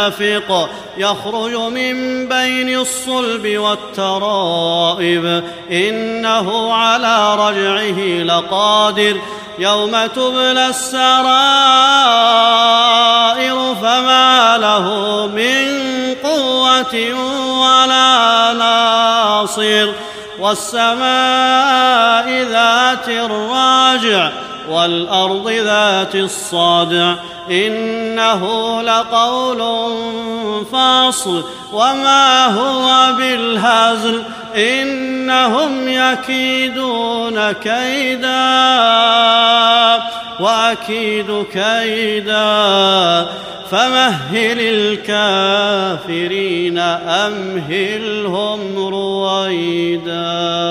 دافق يخرج من بين الصلب والترائب. إنه على رجعه لقادر. يوم تبلى السرائر فما له من قوة ولا ناصر. والسماء والأرض ذات الصدع إنه لقول فاصل. وما هو بالهزل إنهم يكيدون كيدا وأكيد كيدا. فمهل الكافرين أمهلهم رويدا.